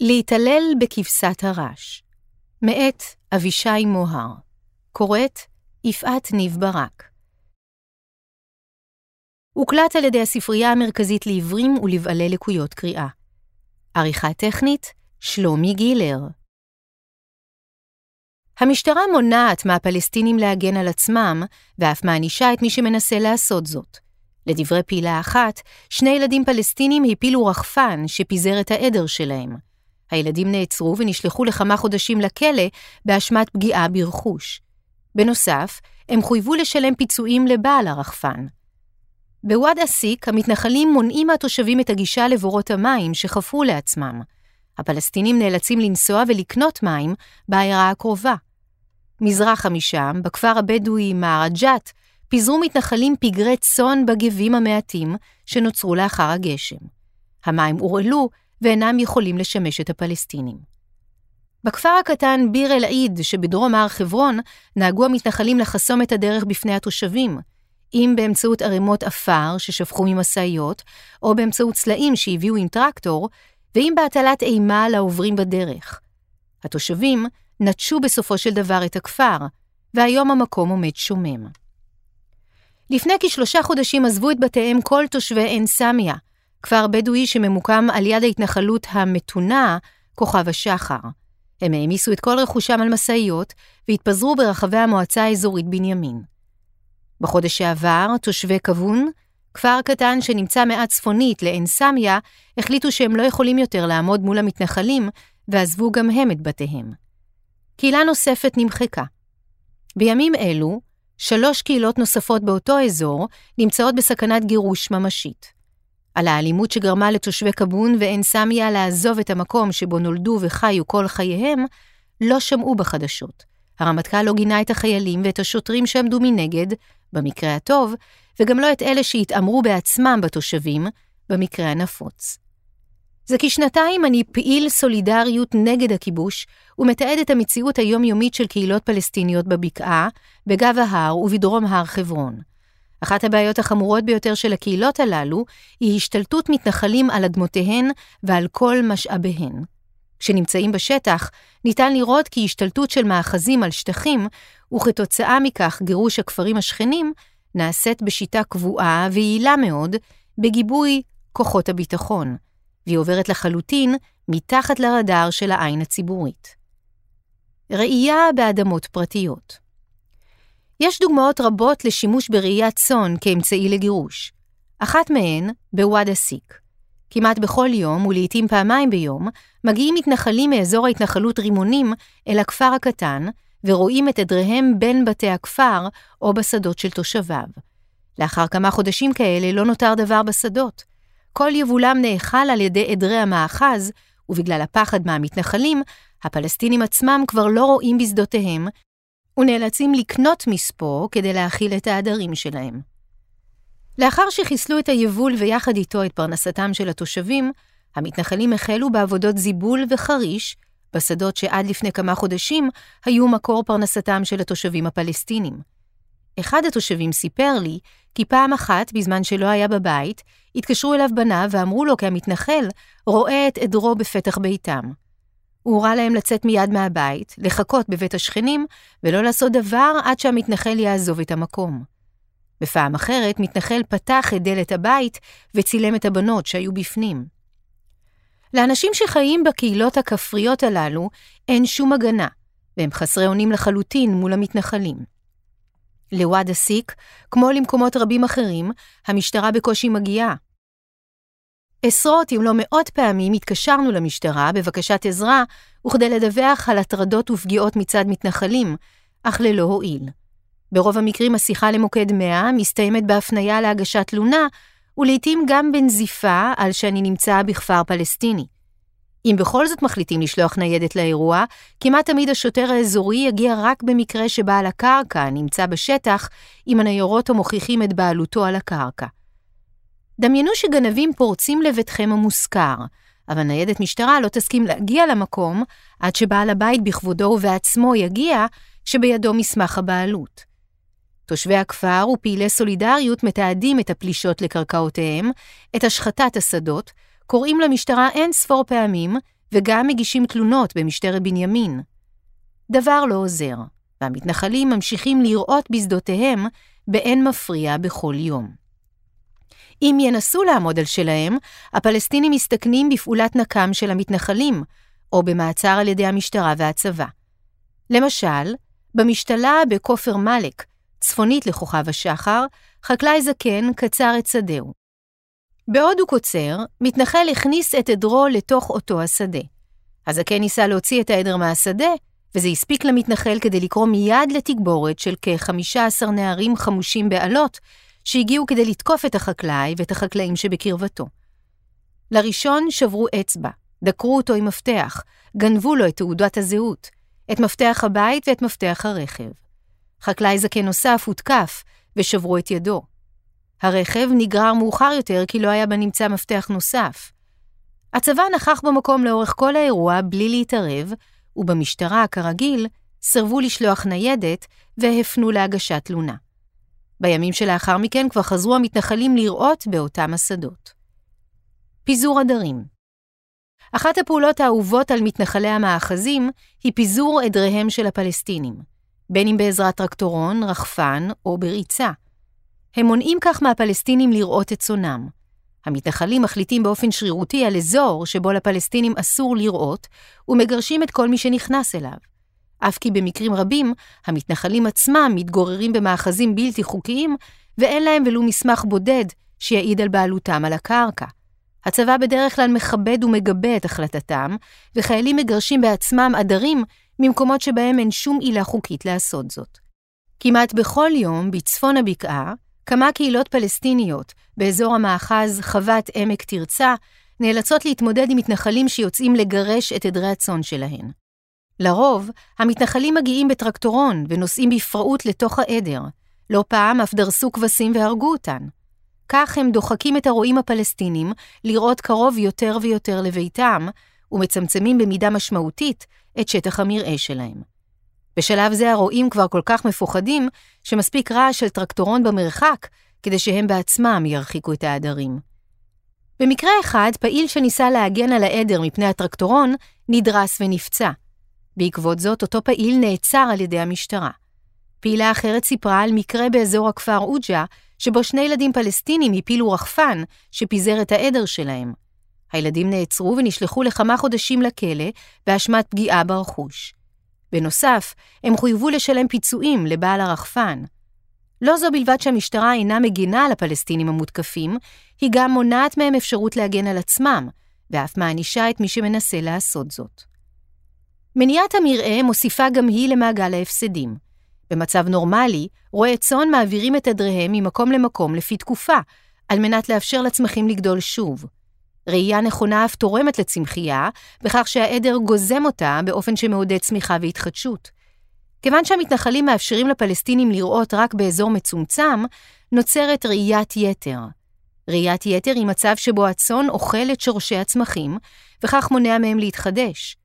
להתעלל בכבשת הרש, מאת אבישי מוהר, קוראת יפעת ניב ברק. הוקלט על ידי הספרייה המרכזית לעיוורים ולבעלי לקויות קריאה. עריכה טכנית, שלומי גילר. המשטרה מונעת מהפלסטינים להגן על עצמם, ואף מענישה את מי שמנסה לעשות זאת. לדברי פעילה אחת, שני ילדים פלסטינים הפילו רחפן שפיזר את העדר שלהם. הילדים נעצרו ונשלחו לכמה חודשים לכלא באשמת פגיעה ברכוש. בנוסף, הם חויבו לשלם פיצויים לבעל הרחפן. בוואד אסיק, המתנחלים מונעים מהתושבים את הגישה לבורות המים שחפרו לעצמם. הפלסטינים נאלצים לנסוע ולקנות מים בעיירה הקרובה. מזרחה משם, בכפר הבדואי מערג'ת, פיזרו מתנחלים פגרי צאן בגבים המעטים שנוצרו לאחר הגשם. המים הורעלו ואינם יכולים לשמש את הפלסטינים. בכפר הקטן ביר אל-עיד שבדרום הר חברון נהגו המתנחלים לחסום את הדרך בפני התושבים, אם באמצעות ערימות עפר ששפכו ממשאיות, או באמצעות סלעים שהביאו עם טרקטור, ואם בהטלת אימה על העוברים בדרך. התושבים נטשו בסופו של דבר את הכפר, והיום המקום עומד שומם. לפני כשלושה חודשים עזבו את בתיהם כל תושבי עין סמיה, כפר בדואי שממוקם על יד ההתנחלות המתונה, כוכב השחר. הם העמיסו את כל רכושם על משאיות והתפזרו ברחבי המועצה האזורית בנימין. בחודש שעבר, תושבי כבון, כפר קטן שנמצא מעט צפונית לעין סמיה, החליטו שהם לא יכולים יותר לעמוד מול המתנחלים, ועזבו גם הם את בתיהם. קהילה נוספת נמחקה. בימים אלו, שלוש קהילות נוספות באותו אזור נמצאות בסכנת גירוש ממשית. על האלימות שגרמה לתושבי כבון ועין סמיה לעזוב את המקום שבו נולדו וחיו כל חייהם, לא שמעו בחדשות. הרמטכ"ל לא גינה את החיילים ואת השוטרים שעמדו מנגד, במקרה הטוב, וגם לא את אלה שהתעמרו בעצמם בתושבים, במקרה הנפוץ. זה כשנתיים אני פעיל סולידריות נגד הכיבוש, ומתעד את המציאות היומיומית של קהילות פלסטיניות בבקעה, בגב ההר ובדרום הר חברון. אחת הבעיות החמורות ביותר של הקהילות הללו היא השתלטות מתנחלים על אדמותיהן ועל כל משאביהן. כשנמצאים בשטח, ניתן לראות כי השתלטות של מאחזים על שטחים, וכתוצאה מכך גירוש הכפרים השכנים, נעשית בשיטה קבועה ויעילה מאוד, בגיבוי כוחות הביטחון, והיא עוברת לחלוטין מתחת לרדאר של העין הציבורית. ראייה באדמות פרטיות יש דוגמאות רבות לשימוש בראיית צאן כאמצעי לגירוש. אחת מהן בוואד א-סיק. כמעט בכל יום, ולעיתים פעמיים ביום, מגיעים מתנחלים מאזור ההתנחלות רימונים אל הכפר הקטן, ורואים את עדריהם בין בתי הכפר או בשדות של תושביו. לאחר כמה חודשים כאלה לא נותר דבר בשדות. כל יבולם נאכל על ידי עדרי המאחז, ובגלל הפחד מהמתנחלים, הפלסטינים עצמם כבר לא רואים בשדותיהם, ונאלצים לקנות מספוא כדי להאכיל את העדרים שלהם. לאחר שחיסלו את היבול ויחד איתו את פרנסתם של התושבים, המתנחלים החלו בעבודות זיבול וחריש, בשדות שעד לפני כמה חודשים היו מקור פרנסתם של התושבים הפלסטינים. אחד התושבים סיפר לי כי פעם אחת, בזמן שלא היה בבית, התקשרו אליו בניו ואמרו לו כי המתנחל רואה את עדרו בפתח ביתם. הוא הורה להם לצאת מיד מהבית, לחכות בבית השכנים, ולא לעשות דבר עד שהמתנחל יעזוב את המקום. בפעם אחרת, מתנחל פתח את דלת הבית וצילם את הבנות שהיו בפנים. לאנשים שחיים בקהילות הכפריות הללו אין שום הגנה, והם חסרי אונים לחלוטין מול המתנחלים. לוואד א-סיק, כמו למקומות רבים אחרים, המשטרה בקושי מגיעה, עשרות אם לא מאות פעמים התקשרנו למשטרה בבקשת עזרה וכדי לדווח על הטרדות ופגיעות מצד מתנחלים, אך ללא הועיל. ברוב המקרים השיחה למוקד 100 מסתיימת בהפניה להגשת תלונה, ולעיתים גם בנזיפה על שאני נמצא בכפר פלסטיני. אם בכל זאת מחליטים לשלוח ניידת לאירוע, כמעט תמיד השוטר האזורי יגיע רק במקרה שבעל הקרקע נמצא בשטח, אם הניירות המוכיחים את בעלותו על הקרקע. דמיינו שגנבים פורצים לביתכם המושכר, אבל ניידת משטרה לא תסכים להגיע למקום עד שבעל הבית בכבודו ובעצמו יגיע, שבידו מסמך הבעלות. תושבי הכפר ופעילי סולידריות מתעדים את הפלישות לקרקעותיהם, את השחתת השדות, קוראים למשטרה אין ספור פעמים, וגם מגישים תלונות במשטרת בנימין. דבר לא עוזר, והמתנחלים ממשיכים לראות בשדותיהם באין מפריע בכל יום. אם ינסו לעמוד על שלהם, הפלסטינים מסתכנים בפעולת נקם של המתנחלים, או במעצר על ידי המשטרה והצבא. למשל, במשתלה בכופר מלק, צפונית לכוכב השחר, חקלאי זקן קצר את שדהו. בעוד הוא קוצר, מתנחל הכניס את עדרו לתוך אותו השדה. הזקן ניסה להוציא את העדר מהשדה, וזה הספיק למתנחל כדי לקרוא מיד לתגבורת של כ-15 נערים חמושים באלות, שהגיעו כדי לתקוף את החקלאי ואת החקלאים שבקרבתו. לראשון שברו אצבע, דקרו אותו עם מפתח, גנבו לו את תעודת הזהות, את מפתח הבית ואת מפתח הרכב. חקלאי זקן נוסף הותקף, ושברו את ידו. הרכב נגרר מאוחר יותר כי לא היה בנמצא מפתח נוסף. הצבא נכח במקום לאורך כל האירוע בלי להתערב, ובמשטרה, כרגיל, סירבו לשלוח ניידת והפנו להגשת תלונה. בימים שלאחר מכן כבר חזרו המתנחלים לראות באותם השדות. פיזור עדרים אחת הפעולות האהובות על מתנחלי המאחזים היא פיזור עדריהם של הפלסטינים, בין אם בעזרת טרקטורון, רחפן או בריצה. הם מונעים כך מהפלסטינים לראות את צונם. המתנחלים מחליטים באופן שרירותי על אזור שבו לפלסטינים אסור לראות, ומגרשים את כל מי שנכנס אליו. אף כי במקרים רבים, המתנחלים עצמם מתגוררים במאחזים בלתי חוקיים, ואין להם ולו מסמך בודד שיעיד על בעלותם על הקרקע. הצבא בדרך כלל מכבד ומגבה את החלטתם, וחיילים מגרשים בעצמם עדרים ממקומות שבהם אין שום עילה חוקית לעשות זאת. כמעט בכל יום, בצפון הבקעה, כמה קהילות פלסטיניות באזור המאחז חוות עמק תרצה נאלצות להתמודד עם מתנחלים שיוצאים לגרש את עדרי הצאן שלהן. לרוב, המתנחלים מגיעים בטרקטורון ונוסעים בפראות לתוך העדר. לא פעם אף דרסו כבשים והרגו אותן. כך הם דוחקים את הרועים הפלסטינים לראות קרוב יותר ויותר לביתם, ומצמצמים במידה משמעותית את שטח המרעה שלהם. בשלב זה הרועים כבר כל כך מפוחדים, שמספיק רעש של טרקטורון במרחק, כדי שהם בעצמם ירחיקו את העדרים. במקרה אחד, פעיל שניסה להגן על העדר מפני הטרקטורון, נדרס ונפצע. בעקבות זאת, אותו פעיל נעצר על ידי המשטרה. פעילה אחרת סיפרה על מקרה באזור הכפר עוג'ה, שבו שני ילדים פלסטינים הפילו רחפן שפיזר את העדר שלהם. הילדים נעצרו ונשלחו לכמה חודשים לכלא באשמת פגיעה ברכוש. בנוסף, הם חויבו לשלם פיצויים לבעל הרחפן. לא זו בלבד שהמשטרה אינה מגינה על הפלסטינים המותקפים, היא גם מונעת מהם אפשרות להגן על עצמם, ואף מענישה את מי שמנסה לעשות זאת. מניעת המרעה מוסיפה גם היא למעגל ההפסדים. במצב נורמלי, רועי צאן מעבירים את עדריהם ממקום למקום לפי תקופה, על מנת לאפשר לצמחים לגדול שוב. ראייה נכונה אף תורמת לצמחייה, בכך שהעדר גוזם אותה באופן שמעודד צמיחה והתחדשות. כיוון שהמתנחלים מאפשרים לפלסטינים לראות רק באזור מצומצם, נוצרת ראיית יתר. ראיית יתר היא מצב שבו הצאן אוכל את שורשי הצמחים, וכך מונע מהם להתחדש.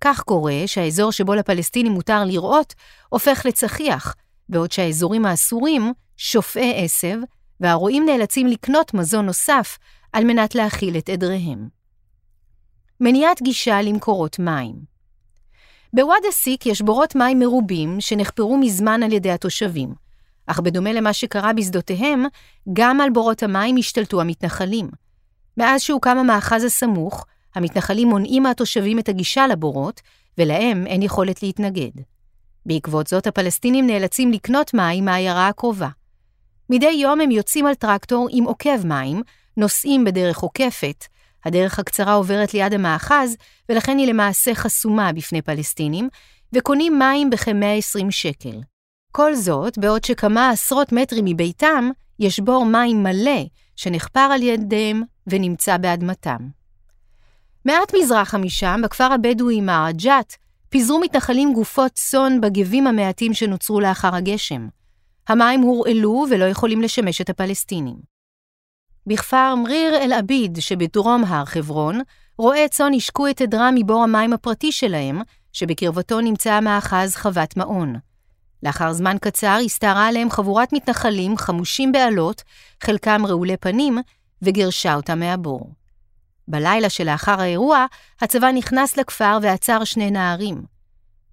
כך קורה שהאזור שבו לפלסטינים מותר לראות, הופך לצחיח, בעוד שהאזורים האסורים שופעי עשב, והרועים נאלצים לקנות מזון נוסף על מנת להכיל את עדריהם. מניעת גישה למקורות מים בוואד א-סיק יש בורות מים מרובים שנחפרו מזמן על ידי התושבים, אך בדומה למה שקרה בשדותיהם, גם על בורות המים השתלטו המתנחלים. מאז שהוקם המאחז הסמוך, המתנחלים מונעים מהתושבים את הגישה לבורות, ולהם אין יכולת להתנגד. בעקבות זאת, הפלסטינים נאלצים לקנות מים מהעיירה הקרובה. מדי יום הם יוצאים על טרקטור עם עוקב מים, נוסעים בדרך עוקפת. הדרך הקצרה עוברת ליד המאחז, ולכן היא למעשה חסומה בפני פלסטינים, וקונים מים בכ-120 שקל. כל זאת, בעוד שכמה עשרות מטרים מביתם, יש בור מים מלא, שנחפר על ידיהם ונמצא באדמתם. מעט מזרחה משם, בכפר הבדואי מערג'ת, פיזרו מתנחלים גופות צאן בגבים המעטים שנוצרו לאחר הגשם. המים הורעלו ולא יכולים לשמש את הפלסטינים. בכפר מריר אל-עביד שבדרום הר חברון, רועי צאן השקו את עדרם מבור המים הפרטי שלהם, שבקרבתו נמצא המאחז חוות מעון. לאחר זמן קצר הסתערה עליהם חבורת מתנחלים חמושים באלות, חלקם רעולי פנים, וגירשה אותם מהבור. בלילה שלאחר האירוע, הצבא נכנס לכפר ועצר שני נערים.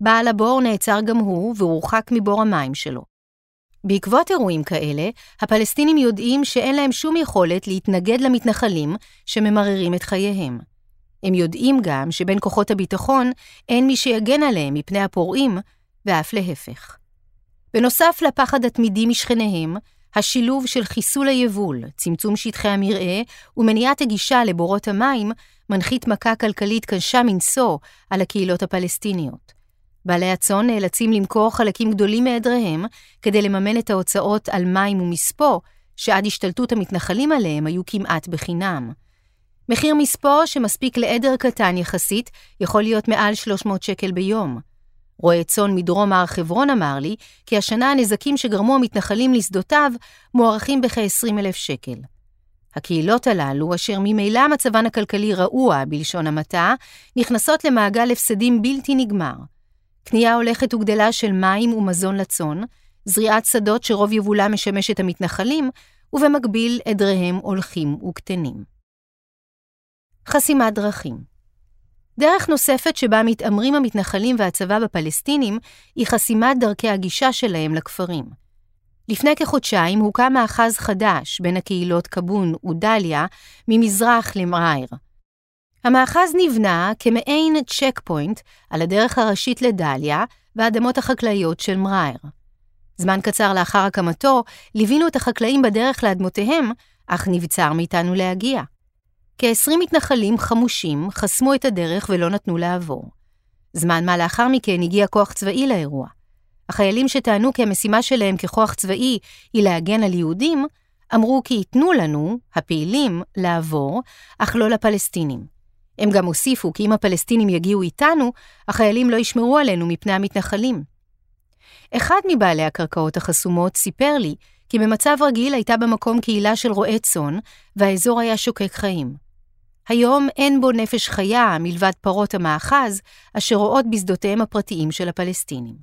בעל הבור נעצר גם הוא והורחק מבור המים שלו. בעקבות אירועים כאלה, הפלסטינים יודעים שאין להם שום יכולת להתנגד למתנחלים שממררים את חייהם. הם יודעים גם שבין כוחות הביטחון אין מי שיגן עליהם מפני הפורעים, ואף להפך. בנוסף לפחד התמידי משכניהם, השילוב של חיסול היבול, צמצום שטחי המרעה ומניעת הגישה לבורות המים מנחית מכה כלכלית קשה מנשוא על הקהילות הפלסטיניות. בעלי הצאן נאלצים למכור חלקים גדולים מעדריהם כדי לממן את ההוצאות על מים ומספוא, שעד השתלטות המתנחלים עליהם היו כמעט בחינם. מחיר מספוא שמספיק לעדר קטן יחסית יכול להיות מעל 300 שקל ביום. רועה צאן מדרום הר חברון אמר לי כי השנה הנזקים שגרמו המתנחלים לשדותיו מוערכים בכ-20 אלף שקל. הקהילות הללו, אשר ממילא מצבן הכלכלי רעוע בלשון המעטה, נכנסות למעגל הפסדים בלתי נגמר. קנייה הולכת וגדלה של מים ומזון לצאן, זריעת שדות שרוב יבולה משמש את המתנחלים, ובמקביל עדריהם הולכים וקטנים. חסימת דרכים דרך נוספת שבה מתעמרים המתנחלים והצבא בפלסטינים היא חסימת דרכי הגישה שלהם לכפרים. לפני כחודשיים הוקם מאחז חדש בין הקהילות קבון ודליה ממזרח למע'ייר. המאחז נבנה כמעין צ'ק פוינט על הדרך הראשית לדליה והאדמות החקלאיות של מראר. זמן קצר לאחר הקמתו, ליווינו את החקלאים בדרך לאדמותיהם, אך נבצר מאיתנו להגיע. כ-20 מתנחלים חמושים חסמו את הדרך ולא נתנו לעבור. זמן מה לאחר מכן הגיע כוח צבאי לאירוע. החיילים שטענו כי המשימה שלהם ככוח צבאי היא להגן על יהודים, אמרו כי ייתנו לנו, הפעילים, לעבור, אך לא לפלסטינים. הם גם הוסיפו כי אם הפלסטינים יגיעו איתנו, החיילים לא ישמרו עלינו מפני המתנחלים. אחד מבעלי הקרקעות החסומות סיפר לי כי במצב רגיל הייתה במקום קהילה של רועי צאן, והאזור היה שוקק חיים. היום אין בו נפש חיה מלבד פרות המאחז, אשר רואות בשדותיהם הפרטיים של הפלסטינים.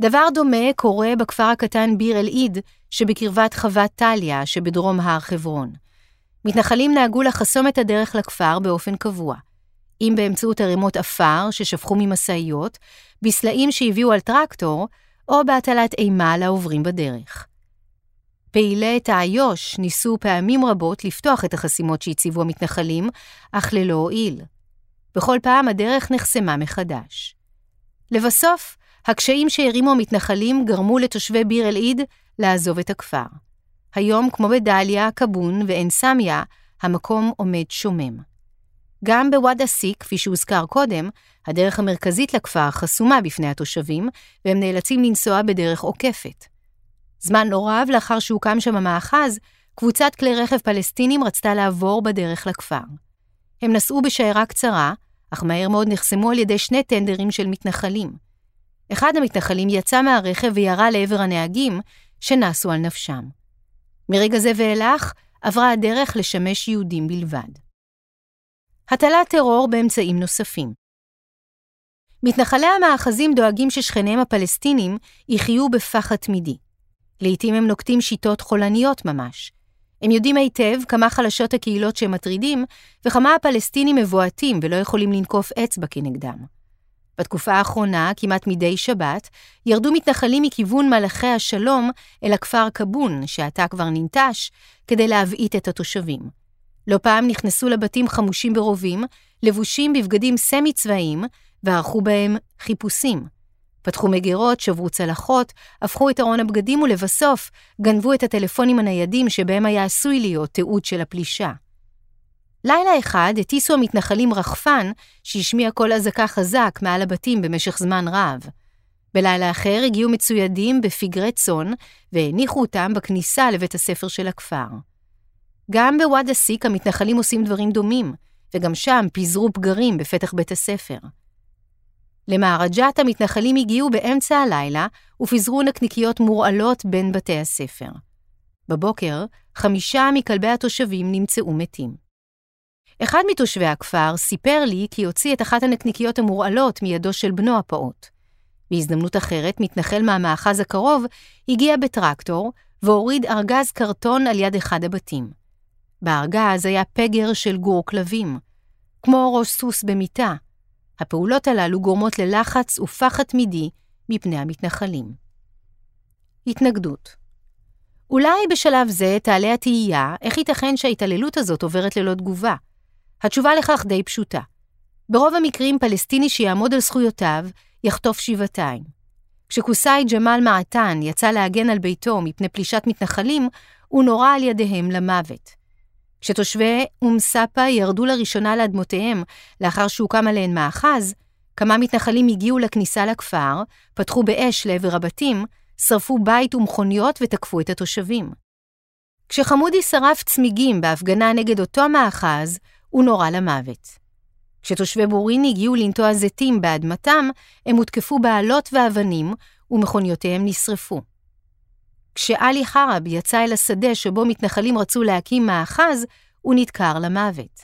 דבר דומה קורה בכפר הקטן ביר אל-עיד, שבקרבת חוות טליה שבדרום הר חברון. מתנחלים נהגו לחסום את הדרך לכפר באופן קבוע, אם באמצעות ערימות עפר ששפכו ממשאיות, בסלעים שהביאו על טרקטור, או בהטלת אימה לעוברים בדרך. פעילי תא איו"ש ניסו פעמים רבות לפתוח את החסימות שהציבו המתנחלים, אך ללא הועיל. בכל פעם הדרך נחסמה מחדש. לבסוף, הקשיים שהרימו המתנחלים גרמו לתושבי ביר אל-עיד לעזוב את הכפר. היום, כמו בדליה, קבון ועין סמיה, המקום עומד שומם. גם בוואד א-סיק, כפי שהוזכר קודם, הדרך המרכזית לכפר חסומה בפני התושבים, והם נאלצים לנסוע בדרך עוקפת. זמן לא רב לאחר שהוקם שם המאחז, קבוצת כלי רכב פלסטינים רצתה לעבור בדרך לכפר. הם נסעו בשיירה קצרה, אך מהר מאוד נחסמו על ידי שני טנדרים של מתנחלים. אחד המתנחלים יצא מהרכב וירה לעבר הנהגים, שנסו על נפשם. מרגע זה ואילך עברה הדרך לשמש יהודים בלבד. הטלת טרור באמצעים נוספים מתנחלי המאחזים דואגים ששכניהם הפלסטינים יחיו בפחד תמידי. לעתים הם נוקטים שיטות חולניות ממש. הם יודעים היטב כמה חלשות הקהילות שהם מטרידים, וכמה הפלסטינים מבועתים ולא יכולים לנקוף אצבע כנגדם. בתקופה האחרונה, כמעט מדי שבת, ירדו מתנחלים מכיוון מלאכי השלום אל הכפר קבון, שעתה כבר ננטש, כדי להבעיט את התושבים. לא פעם נכנסו לבתים חמושים ברובים, לבושים בבגדים סמי-צבאיים, וערכו בהם חיפושים. פתחו מגירות, שברו צלחות, הפכו את ארון הבגדים ולבסוף גנבו את הטלפונים הניידים שבהם היה עשוי להיות תיעוד של הפלישה. לילה אחד הטיסו המתנחלים רחפן שהשמיע קול אזעקה חזק מעל הבתים במשך זמן רב. בלילה אחר הגיעו מצוידים בפגרי צאן והניחו אותם בכניסה לבית הספר של הכפר. גם בוואד א-סיק המתנחלים עושים דברים דומים, וגם שם פיזרו פגרים בפתח בית הספר. למהרג'ת המתנחלים הגיעו באמצע הלילה ופיזרו נקניקיות מורעלות בין בתי הספר. בבוקר, חמישה מכלבי התושבים נמצאו מתים. אחד מתושבי הכפר סיפר לי כי הוציא את אחת הנקניקיות המורעלות מידו של בנו הפעוט. בהזדמנות אחרת, מתנחל מהמאחז הקרוב הגיע בטרקטור והוריד ארגז קרטון על יד אחד הבתים. בארגז היה פגר של גור כלבים, כמו ראש סוס במיטה. הפעולות הללו גורמות ללחץ ופחד תמידי מפני המתנחלים. התנגדות אולי בשלב זה תעלה התהייה איך ייתכן שההתעללות הזאת עוברת ללא תגובה. התשובה לכך די פשוטה. ברוב המקרים פלסטיני שיעמוד על זכויותיו יחטוף שבעתיים. כשקוסאי ג'מאל מעתן יצא להגן על ביתו מפני פלישת מתנחלים, הוא נורה על ידיהם למוות. כשתושבי אום סאפה ירדו לראשונה לאדמותיהם לאחר שהוקם עליהן מאחז, כמה מתנחלים הגיעו לכניסה לכפר, פתחו באש לעבר הבתים, שרפו בית ומכוניות ותקפו את התושבים. כשחמודי שרף צמיגים בהפגנה נגד אותו מאחז, הוא נורה למוות. כשתושבי בורין הגיעו לנטוע זיתים באדמתם, הם הותקפו באלות ואבנים, ומכוניותיהם נשרפו. כשעלי חרב יצא אל השדה שבו מתנחלים רצו להקים מאחז, הוא נדקר למוות.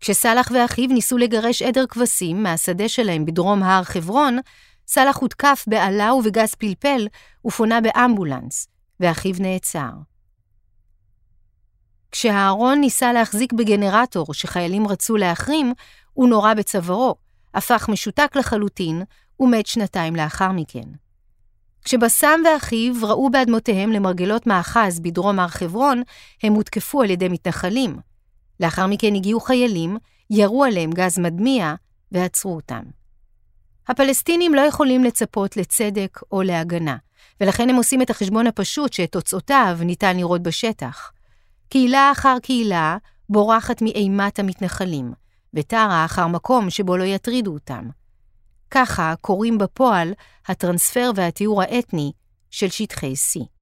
כשסאלח ואחיו ניסו לגרש עדר כבשים מהשדה שלהם בדרום הר חברון, סאלח הותקף באלה ובגז פלפל ופונה באמבולנס, ואחיו נעצר. כשהארון ניסה להחזיק בגנרטור שחיילים רצו להחרים, הוא נורה בצווארו, הפך משותק לחלוטין, ומת שנתיים לאחר מכן. כשבסם ואחיו ראו באדמותיהם למרגלות מאחז בדרום הר חברון, הם הותקפו על ידי מתנחלים. לאחר מכן הגיעו חיילים, ירו עליהם גז מדמיע ועצרו אותם. הפלסטינים לא יכולים לצפות לצדק או להגנה, ולכן הם עושים את החשבון הפשוט שאת תוצאותיו ניתן לראות בשטח. קהילה אחר קהילה בורחת מאימת המתנחלים, ותרה אחר מקום שבו לא יטרידו אותם. ככה קורים בפועל הטרנספר והטיהור האתני של שטחי C.